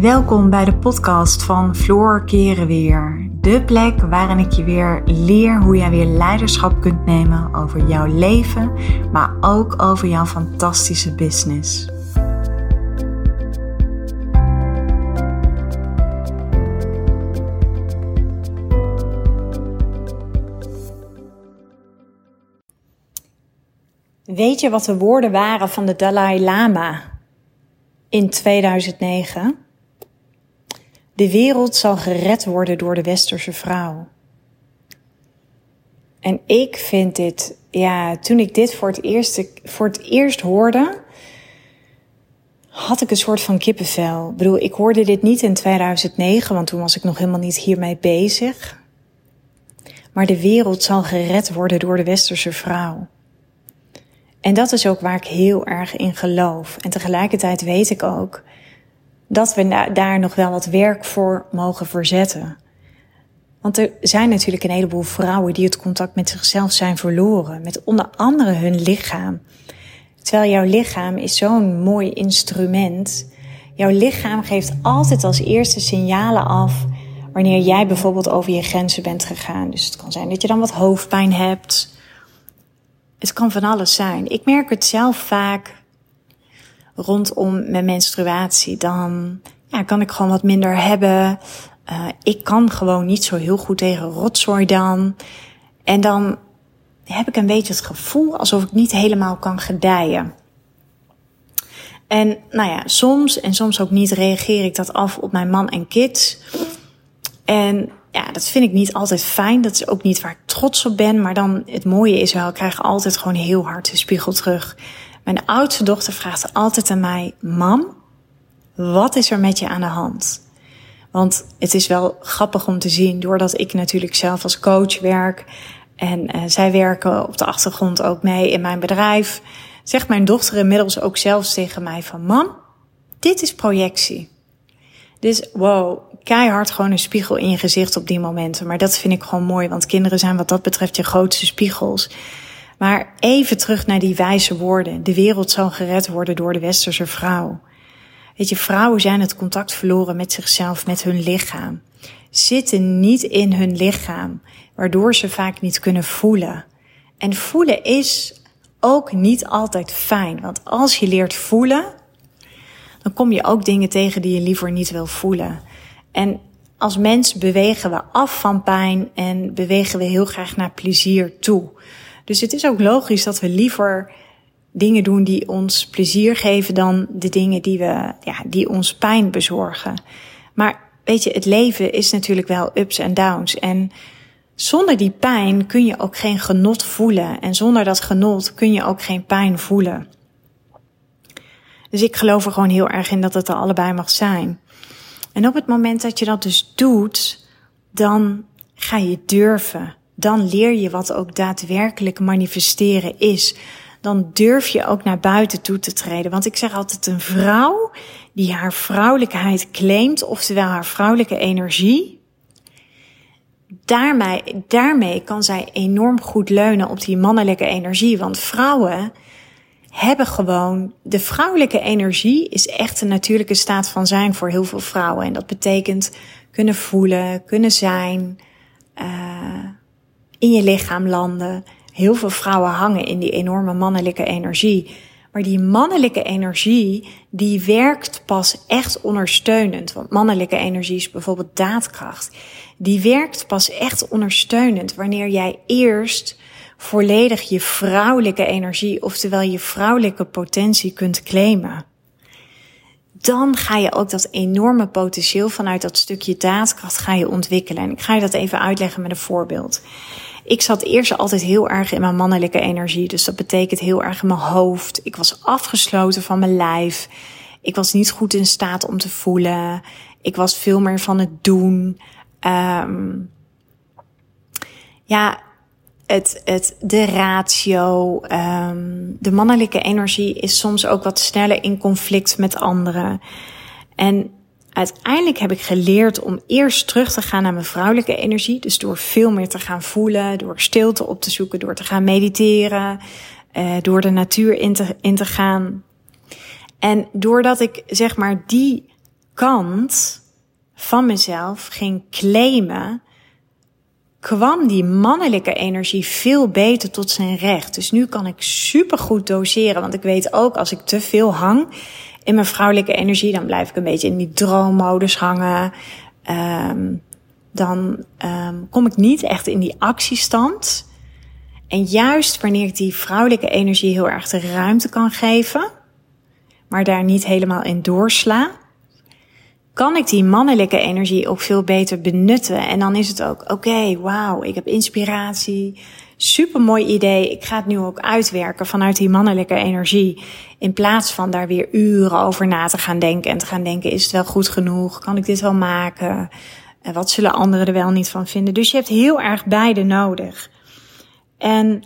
Welkom bij de podcast van Floor Keren Weer. De plek waarin ik je weer leer hoe jij weer leiderschap kunt nemen over jouw leven, maar ook over jouw fantastische business. Weet je wat de woorden waren van de Dalai Lama in 2009? De wereld zal gered worden door de westerse vrouw. En ik vind dit, ja, toen ik dit voor het eerst, voor het eerst hoorde, had ik een soort van kippenvel. Ik bedoel, ik hoorde dit niet in 2009, want toen was ik nog helemaal niet hiermee bezig. Maar de wereld zal gered worden door de westerse vrouw. En dat is ook waar ik heel erg in geloof. En tegelijkertijd weet ik ook dat we daar nog wel wat werk voor mogen verzetten. Want er zijn natuurlijk een heleboel vrouwen die het contact met zichzelf zijn verloren, met onder andere hun lichaam. Terwijl jouw lichaam is zo'n mooi instrument. Jouw lichaam geeft altijd als eerste signalen af wanneer jij bijvoorbeeld over je grenzen bent gegaan. Dus het kan zijn dat je dan wat hoofdpijn hebt. Het kan van alles zijn. Ik merk het zelf vaak rondom mijn menstruatie, dan ja, kan ik gewoon wat minder hebben. Uh, ik kan gewoon niet zo heel goed tegen rotzooi dan. En dan heb ik een beetje het gevoel alsof ik niet helemaal kan gedijen. En nou ja, soms en soms ook niet reageer ik dat af op mijn man en kids. En ja, dat vind ik niet altijd fijn. Dat is ook niet waar ik trots op ben. Maar dan het mooie is wel, ik krijg altijd gewoon heel hard de spiegel terug. Mijn oudste dochter vraagt altijd aan mij: Mam, wat is er met je aan de hand? Want het is wel grappig om te zien, doordat ik natuurlijk zelf als coach werk en uh, zij werken op de achtergrond ook mee in mijn bedrijf, zegt mijn dochter inmiddels ook zelfs tegen mij van mam, dit is projectie. Dus wow, keihard gewoon een spiegel in je gezicht op die momenten. Maar dat vind ik gewoon mooi, want kinderen zijn wat dat betreft je grootste spiegels. Maar even terug naar die wijze woorden. De wereld zal gered worden door de westerse vrouw. Weet je, vrouwen zijn het contact verloren met zichzelf, met hun lichaam. Zitten niet in hun lichaam, waardoor ze vaak niet kunnen voelen. En voelen is ook niet altijd fijn, want als je leert voelen, dan kom je ook dingen tegen die je liever niet wil voelen. En als mens bewegen we af van pijn en bewegen we heel graag naar plezier toe. Dus het is ook logisch dat we liever dingen doen die ons plezier geven dan de dingen die, we, ja, die ons pijn bezorgen. Maar weet je, het leven is natuurlijk wel ups en downs. En zonder die pijn kun je ook geen genot voelen. En zonder dat genot kun je ook geen pijn voelen. Dus ik geloof er gewoon heel erg in dat het er allebei mag zijn. En op het moment dat je dat dus doet, dan ga je durven dan leer je wat ook daadwerkelijk manifesteren is. Dan durf je ook naar buiten toe te treden. Want ik zeg altijd, een vrouw die haar vrouwelijkheid claimt, oftewel haar vrouwelijke energie, daarmee, daarmee kan zij enorm goed leunen op die mannelijke energie. Want vrouwen hebben gewoon, de vrouwelijke energie is echt een natuurlijke staat van zijn voor heel veel vrouwen. En dat betekent kunnen voelen, kunnen zijn, uh, in je lichaam landen. Heel veel vrouwen hangen in die enorme mannelijke energie. Maar die mannelijke energie, die werkt pas echt ondersteunend. Want mannelijke energie is bijvoorbeeld daadkracht. Die werkt pas echt ondersteunend wanneer jij eerst volledig je vrouwelijke energie, oftewel je vrouwelijke potentie kunt claimen. Dan ga je ook dat enorme potentieel vanuit dat stukje daadkracht ga je ontwikkelen. En ik ga je dat even uitleggen met een voorbeeld. Ik zat eerst altijd heel erg in mijn mannelijke energie. Dus dat betekent heel erg in mijn hoofd. Ik was afgesloten van mijn lijf. Ik was niet goed in staat om te voelen. Ik was veel meer van het doen. Um, ja, het, het, de ratio, um, de mannelijke energie is soms ook wat sneller in conflict met anderen. En uiteindelijk heb ik geleerd om eerst terug te gaan naar mijn vrouwelijke energie. Dus door veel meer te gaan voelen, door stilte op te zoeken, door te gaan mediteren, uh, door de natuur in te, in te gaan. En doordat ik zeg maar die kant van mezelf ging claimen, kwam die mannelijke energie veel beter tot zijn recht. Dus nu kan ik super goed doseren, want ik weet ook als ik te veel hang in mijn vrouwelijke energie, dan blijf ik een beetje in die droommodus hangen. Um, dan um, kom ik niet echt in die actiestand. En juist wanneer ik die vrouwelijke energie heel erg de ruimte kan geven, maar daar niet helemaal in doorsla, kan ik die mannelijke energie ook veel beter benutten. En dan is het ook, oké, wauw, ik heb inspiratie. Super mooi idee. Ik ga het nu ook uitwerken vanuit die mannelijke energie. In plaats van daar weer uren over na te gaan denken en te gaan denken, is het wel goed genoeg? Kan ik dit wel maken? En wat zullen anderen er wel niet van vinden? Dus je hebt heel erg beide nodig. En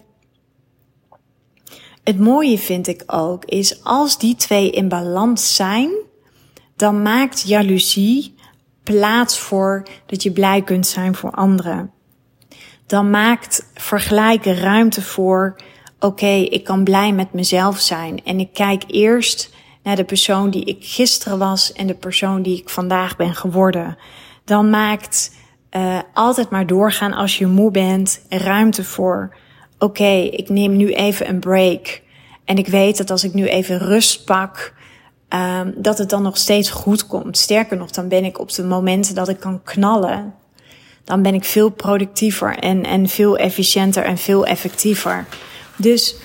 het mooie vind ik ook, is als die twee in balans zijn, dan maakt jaloezie plaats voor dat je blij kunt zijn voor anderen. Dan maakt vergelijken ruimte voor, oké, ik kan blij met mezelf zijn. En ik kijk eerst naar de persoon die ik gisteren was en de persoon die ik vandaag ben geworden. Dan maakt uh, altijd maar doorgaan als je moe bent ruimte voor, oké, ik neem nu even een break. En ik weet dat als ik nu even rust pak, um, dat het dan nog steeds goed komt. Sterker nog, dan ben ik op de momenten dat ik kan knallen, dan ben ik veel productiever en, en veel efficiënter en veel effectiever. Dus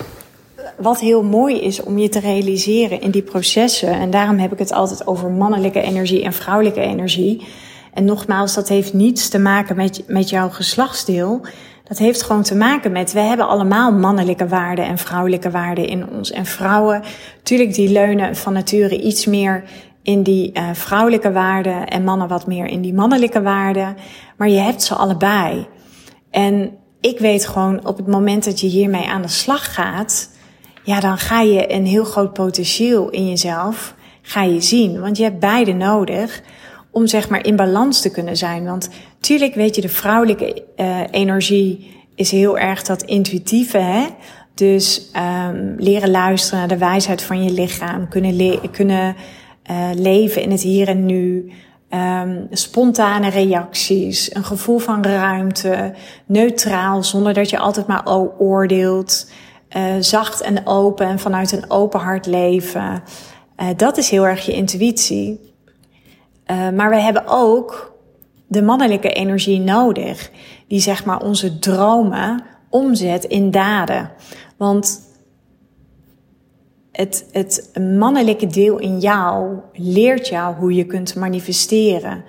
wat heel mooi is om je te realiseren in die processen, en daarom heb ik het altijd over mannelijke energie en vrouwelijke energie. En nogmaals, dat heeft niets te maken met, met jouw geslachtsdeel. Dat heeft gewoon te maken met, we hebben allemaal mannelijke waarden en vrouwelijke waarden in ons. En vrouwen, natuurlijk die leunen van nature iets meer in die uh, vrouwelijke waarden en mannen wat meer in die mannelijke waarden. Maar je hebt ze allebei. En ik weet gewoon op het moment dat je hiermee aan de slag gaat, ja, dan ga je een heel groot potentieel in jezelf, ga je zien. Want je hebt beide nodig om zeg maar in balans te kunnen zijn. Want tuurlijk weet je, de vrouwelijke uh, energie is heel erg dat intuïtieve, hè? Dus um, leren luisteren naar de wijsheid van je lichaam, kunnen, kunnen uh, leven in het hier en nu, um, spontane reacties, een gevoel van ruimte, neutraal, zonder dat je altijd maar oordeelt, uh, zacht en open en vanuit een open hart leven. Uh, dat is heel erg je intuïtie. Maar we hebben ook de mannelijke energie nodig, die zeg maar onze dromen omzet in daden. Want het, het mannelijke deel in jou leert jou hoe je kunt manifesteren.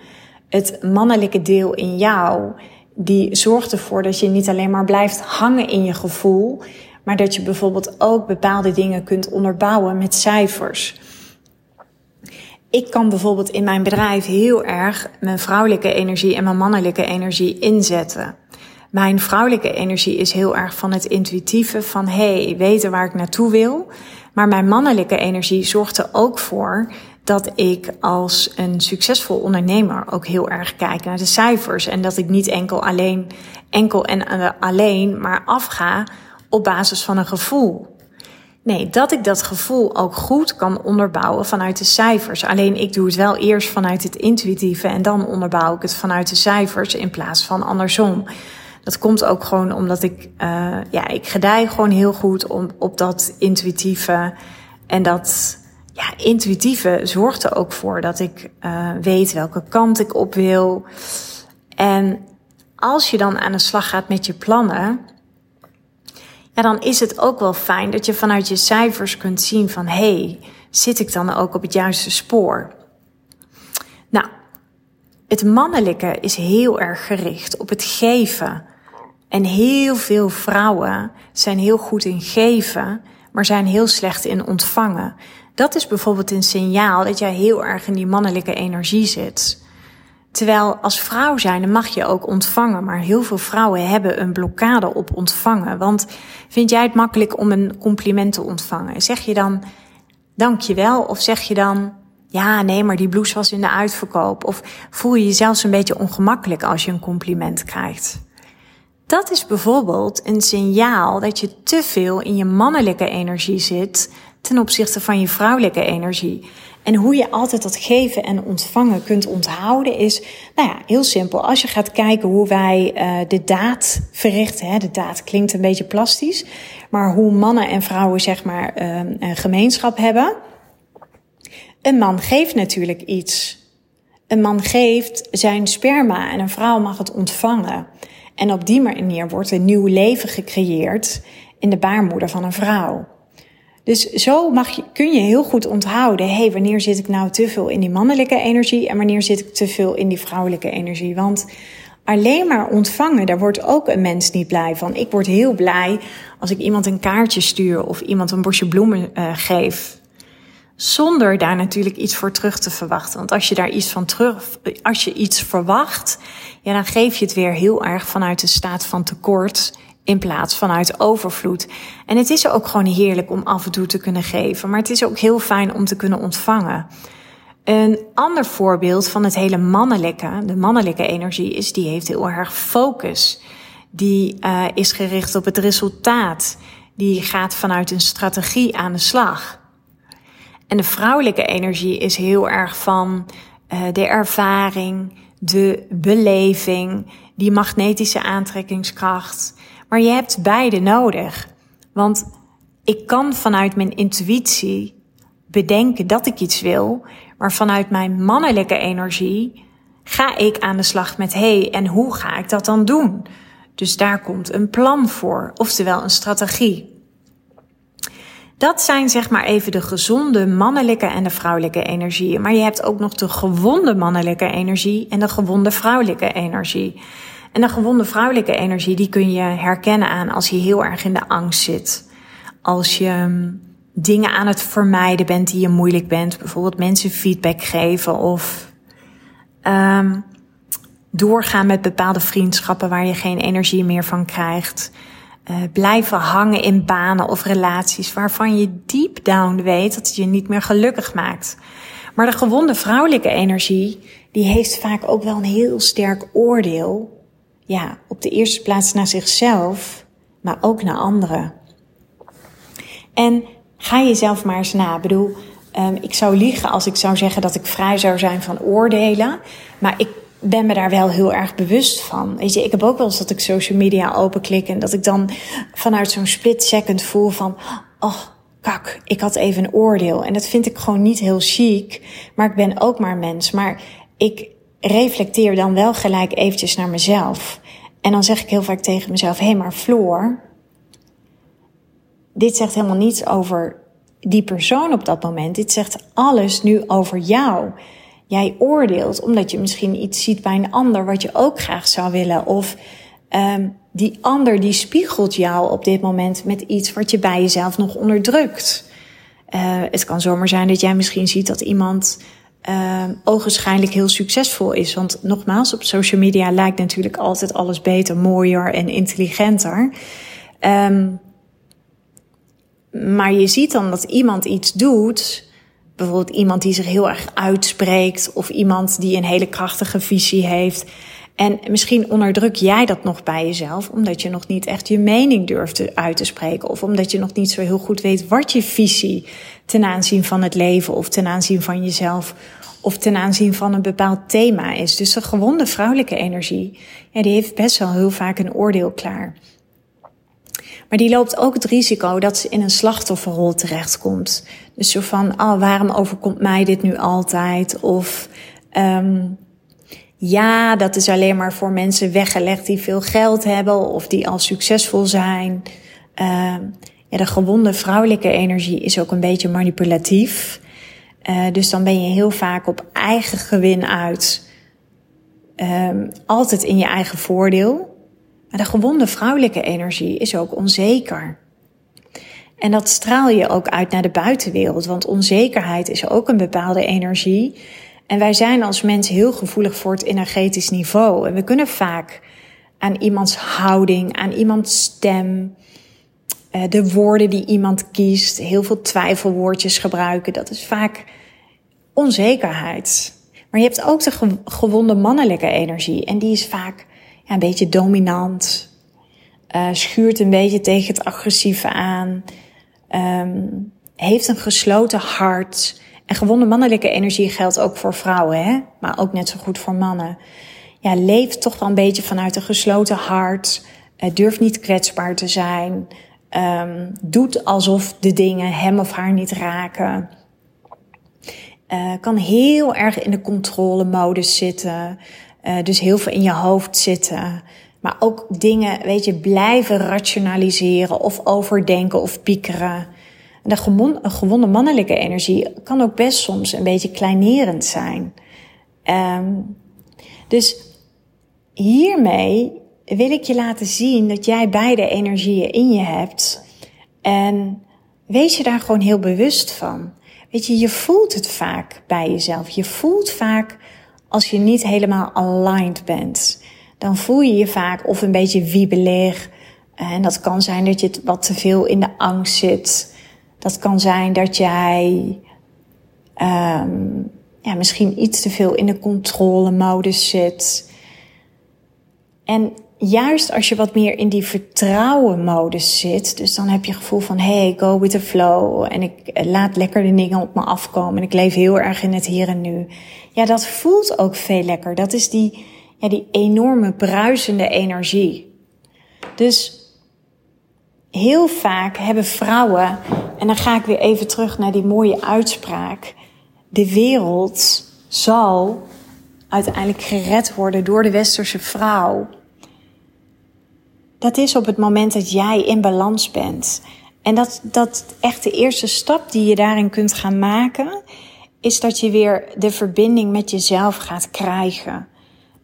Het mannelijke deel in jou, die zorgt ervoor dat je niet alleen maar blijft hangen in je gevoel, maar dat je bijvoorbeeld ook bepaalde dingen kunt onderbouwen met cijfers ik kan bijvoorbeeld in mijn bedrijf heel erg mijn vrouwelijke energie en mijn mannelijke energie inzetten. Mijn vrouwelijke energie is heel erg van het intuïtieve, van hey, weten waar ik naartoe wil. Maar mijn mannelijke energie zorgt er ook voor dat ik als een succesvol ondernemer ook heel erg kijk naar de cijfers. En dat ik niet enkel alleen, enkel en alleen, maar afga op basis van een gevoel. Nee, dat ik dat gevoel ook goed kan onderbouwen vanuit de cijfers. Alleen ik doe het wel eerst vanuit het intuïtieve en dan onderbouw ik het vanuit de cijfers in plaats van andersom. Dat komt ook gewoon omdat ik, uh, ja, ik gedij gewoon heel goed om, op dat intuïtieve. En dat ja, intuïtieve zorgt er ook voor dat ik uh, weet welke kant ik op wil. En als je dan aan de slag gaat met je plannen, ja, dan is het ook wel fijn dat je vanuit je cijfers kunt zien van hé, hey, zit ik dan ook op het juiste spoor? Nou, het mannelijke is heel erg gericht op het geven. En heel veel vrouwen zijn heel goed in geven, maar zijn heel slecht in ontvangen. Dat is bijvoorbeeld een signaal dat jij heel erg in die mannelijke energie zit. Terwijl als vrouw zijn, dan mag je ook ontvangen. Maar heel veel vrouwen hebben een blokkade op ontvangen. Want vind jij het makkelijk om een compliment te ontvangen? Zeg je dan dankjewel? Of zeg je dan ja, nee, maar die blouse was in de uitverkoop? Of voel je je zelfs een beetje ongemakkelijk als je een compliment krijgt? Dat is bijvoorbeeld een signaal dat je te veel in je mannelijke energie zit, ten opzichte van je vrouwelijke energie. En hoe je altijd dat geven en ontvangen kunt onthouden is, nou ja, heel simpel. Als je gaat kijken hoe wij uh, de daad verrichten, hè, de daad klinkt een beetje plastisch, maar hoe mannen en vrouwen zeg maar uh, een gemeenschap hebben. Een man geeft natuurlijk iets. Een man geeft zijn sperma en een vrouw mag het ontvangen. En op die manier wordt een nieuw leven gecreëerd in de baarmoeder van een vrouw. Dus zo mag je, kun je heel goed onthouden, hey, wanneer zit ik nou te veel in die mannelijke energie en wanneer zit ik te veel in die vrouwelijke energie. Want alleen maar ontvangen, daar wordt ook een mens niet blij van. Ik word heel blij als ik iemand een kaartje stuur of iemand een bosje bloemen uh, geef. Zonder daar natuurlijk iets voor terug te verwachten. Want als je daar iets van terug, als je iets verwacht, ja, dan geef je het weer heel erg vanuit de staat van tekort in plaats vanuit overvloed. En het is ook gewoon heerlijk om af en toe te kunnen geven, maar het is ook heel fijn om te kunnen ontvangen. Een ander voorbeeld van het hele mannelijke, de mannelijke energie, is die heeft heel erg focus. Die uh, is gericht op het resultaat. Die gaat vanuit een strategie aan de slag. En de vrouwelijke energie is heel erg van uh, de ervaring, de beleving, die magnetische aantrekkingskracht. Maar je hebt beide nodig. Want ik kan vanuit mijn intuïtie bedenken dat ik iets wil, maar vanuit mijn mannelijke energie ga ik aan de slag met hé, hey, en hoe ga ik dat dan doen? Dus daar komt een plan voor, oftewel een strategie. Dat zijn zeg maar even de gezonde mannelijke en de vrouwelijke energie. Maar je hebt ook nog de gewonde mannelijke energie en de gewonde vrouwelijke energie. En de gewonde vrouwelijke energie, die kun je herkennen aan als je heel erg in de angst zit. Als je mm, dingen aan het vermijden bent die je moeilijk bent. Bijvoorbeeld mensen feedback geven of um, doorgaan met bepaalde vriendschappen waar je geen energie meer van krijgt. Uh, blijven hangen in banen of relaties waarvan je deep down weet dat het je niet meer gelukkig maakt. Maar de gewonde vrouwelijke energie, die heeft vaak ook wel een heel sterk oordeel ja, op de eerste plaats naar zichzelf, maar ook naar anderen. En ga jezelf maar eens na. Ik bedoel, um, ik zou liegen als ik zou zeggen dat ik vrij zou zijn van oordelen. Maar ik ben me daar wel heel erg bewust van. Weet je, ik heb ook wel eens dat ik social media openklik en dat ik dan vanuit zo'n split second voel van, oh, kak, ik had even een oordeel. En dat vind ik gewoon niet heel chic, maar ik ben ook maar mens. Maar ik reflecteer dan wel gelijk eventjes naar mezelf. En dan zeg ik heel vaak tegen mezelf: hé, hey, maar Floor, dit zegt helemaal niets over die persoon op dat moment. Dit zegt alles nu over jou. Jij oordeelt omdat je misschien iets ziet bij een ander wat je ook graag zou willen. Of um, die ander die spiegelt jou op dit moment met iets wat je bij jezelf nog onderdrukt. Uh, het kan zomaar zijn dat jij misschien ziet dat iemand uh, ogenschijnlijk heel succesvol is. Want nogmaals, op social media lijkt natuurlijk altijd alles beter, mooier en intelligenter. Um, maar je ziet dan dat iemand iets doet. Bijvoorbeeld iemand die zich heel erg uitspreekt. Of iemand die een hele krachtige visie heeft. En misschien onderdruk jij dat nog bij jezelf, omdat je nog niet echt je mening durft uit te spreken. Of omdat je nog niet zo heel goed weet wat je visie ten aanzien van het leven of ten aanzien van jezelf of ten aanzien van een bepaald thema is. Dus de gewonde vrouwelijke energie, die heeft best wel heel vaak een oordeel klaar. Maar die loopt ook het risico dat ze in een slachtofferrol terechtkomt. Dus zo van, oh, waarom overkomt mij dit nu altijd? Of um, ja, dat is alleen maar voor mensen weggelegd die veel geld hebben of die al succesvol zijn. Uh, ja, de gewonde vrouwelijke energie is ook een beetje manipulatief. Uh, dus dan ben je heel vaak op eigen gewin uit. Um, altijd in je eigen voordeel. Maar de gewonde vrouwelijke energie is ook onzeker. En dat straal je ook uit naar de buitenwereld, want onzekerheid is ook een bepaalde energie. En wij zijn als mens heel gevoelig voor het energetisch niveau. En we kunnen vaak aan iemands houding, aan iemands stem, eh, de woorden die iemand kiest, heel veel twijfelwoordjes gebruiken. Dat is vaak onzekerheid. Maar je hebt ook de gewonde mannelijke energie. En die is vaak een beetje dominant. Uh, schuurt een beetje tegen het agressieve aan. Um, heeft een gesloten hart. En gewonde mannelijke energie geldt ook voor vrouwen, hè? maar ook net zo goed voor mannen. Ja, leeft toch wel een beetje vanuit een gesloten hart. Uh, durft niet kwetsbaar te zijn. Um, doet alsof de dingen hem of haar niet raken. Uh, kan heel erg in de controlemodus zitten. Uh, dus heel veel in je hoofd zitten. Maar ook dingen, weet je, blijven rationaliseren of overdenken of piekeren. De gewonde mannelijke energie kan ook best soms een beetje kleinerend zijn. Um, dus hiermee wil ik je laten zien dat jij beide energieën in je hebt. En wees je daar gewoon heel bewust van. Weet je, je voelt het vaak bij jezelf. Je voelt vaak als je niet helemaal aligned bent. Dan voel je je vaak of een beetje wiebelig. En dat kan zijn dat je wat te veel in de angst zit. Dat kan zijn dat jij um, ja, misschien iets te veel in de controlemodus zit. En juist als je wat meer in die vertrouwen-modus zit, dus dan heb je het gevoel van hey, go with the flow en ik eh, laat lekker de dingen op me afkomen en ik leef heel erg in het hier en nu. Ja, dat voelt ook veel lekker. Dat is die, ja, die enorme bruisende energie. Dus heel vaak hebben vrouwen, en dan ga ik weer even terug naar die mooie uitspraak, de wereld zal uiteindelijk gered worden door de westerse vrouw dat is op het moment dat jij in balans bent. En dat, dat echt de eerste stap die je daarin kunt gaan maken, is dat je weer de verbinding met jezelf gaat krijgen.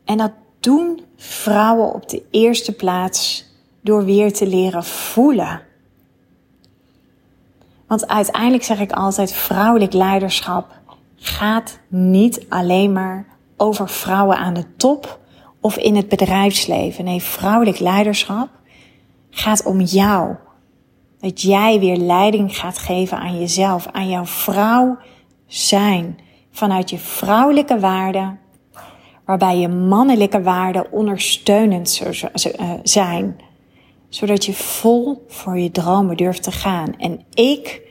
En dat doen vrouwen op de eerste plaats door weer te leren voelen. Want uiteindelijk zeg ik altijd: vrouwelijk leiderschap gaat niet alleen maar over vrouwen aan de top of in het bedrijfsleven. Nee, vrouwelijk leiderschap gaat om jou. Dat jij weer leiding gaat geven aan jezelf, aan jouw vrouw zijn. Vanuit je vrouwelijke waarden, waarbij je mannelijke waarden ondersteunend eh, zijn. Zodat je vol voor je dromen durft te gaan. En ik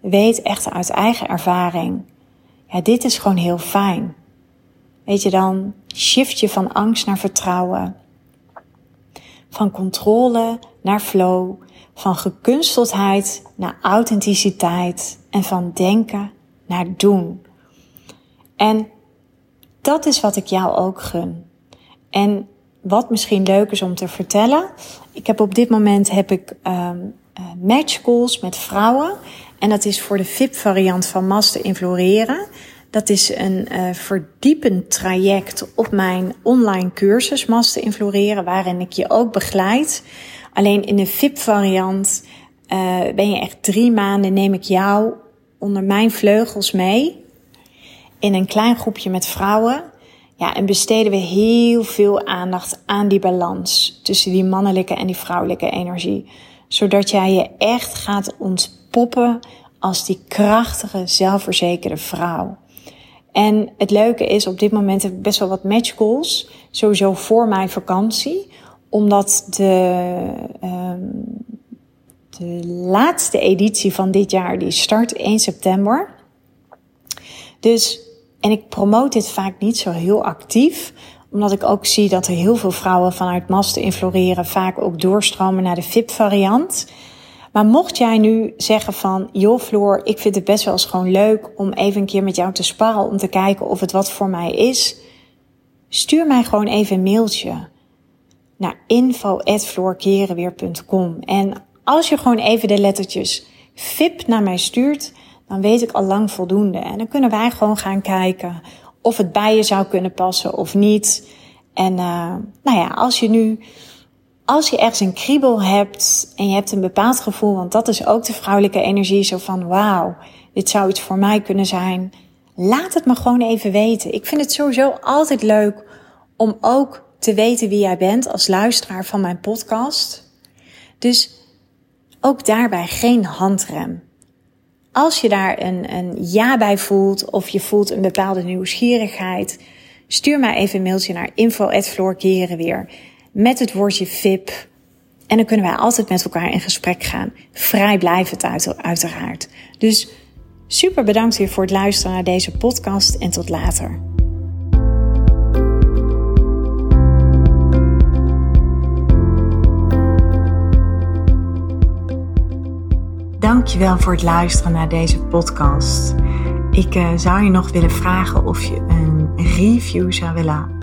weet echt uit eigen ervaring, ja, dit is gewoon heel fijn. Weet je, dan shift je van angst naar vertrouwen. Van controle naar flow. Van gekunsteldheid naar authenticiteit. En van denken naar doen. En dat is wat ik jou ook gun. En wat misschien leuk is om te vertellen. Ik heb op dit moment heb ik um, match calls met vrouwen. En dat is voor de VIP variant van Master in Floreren. Dat is een uh, verdiepend traject op mijn online cursus Master in Floreren, waarin ik je ook begeleid. Alleen in de VIP-variant uh, ben je echt drie maanden, neem ik jou onder mijn vleugels mee. In een klein groepje met vrouwen. Ja, en besteden we heel veel aandacht aan die balans tussen die mannelijke en die vrouwelijke energie. Zodat jij je echt gaat ontpoppen als die krachtige, zelfverzekerde vrouw. En het leuke is, op dit moment heb ik best wel wat match. Sowieso voor mijn vakantie. Omdat de, um, de laatste editie van dit jaar, die start 1 september. Dus, en ik promote dit vaak niet zo heel actief. Omdat ik ook zie dat er heel veel vrouwen vanuit masten infloreren vaak ook doorstromen naar de VIP-variant. Maar mocht jij nu zeggen van, joh Floor, ik vind het best wel eens gewoon leuk om even een keer met jou te sparren om te kijken of het wat voor mij is. Stuur mij gewoon even een mailtje naar info.floorkerenweer.com. En als je gewoon even de lettertjes VIP naar mij stuurt, dan weet ik al lang voldoende. En dan kunnen wij gewoon gaan kijken of het bij je zou kunnen passen of niet. En uh, nou ja, als je nu als je ergens een kriebel hebt en je hebt een bepaald gevoel, want dat is ook de vrouwelijke energie, zo van wauw, dit zou iets voor mij kunnen zijn. Laat het me gewoon even weten. Ik vind het sowieso altijd leuk om ook te weten wie jij bent als luisteraar van mijn podcast. Dus ook daarbij geen handrem. Als je daar een, een ja bij voelt of je voelt een bepaalde nieuwsgierigheid, stuur mij even een mailtje naar info@floorkerenweer met het woordje VIP. En dan kunnen wij altijd met elkaar in gesprek gaan. Vrijblijvend uit, uiteraard. Dus Super bedankt weer voor het luisteren naar deze podcast en tot later. Dankjewel voor het luisteren naar deze podcast. Ik uh, zou je nog willen vragen of je een review zou willen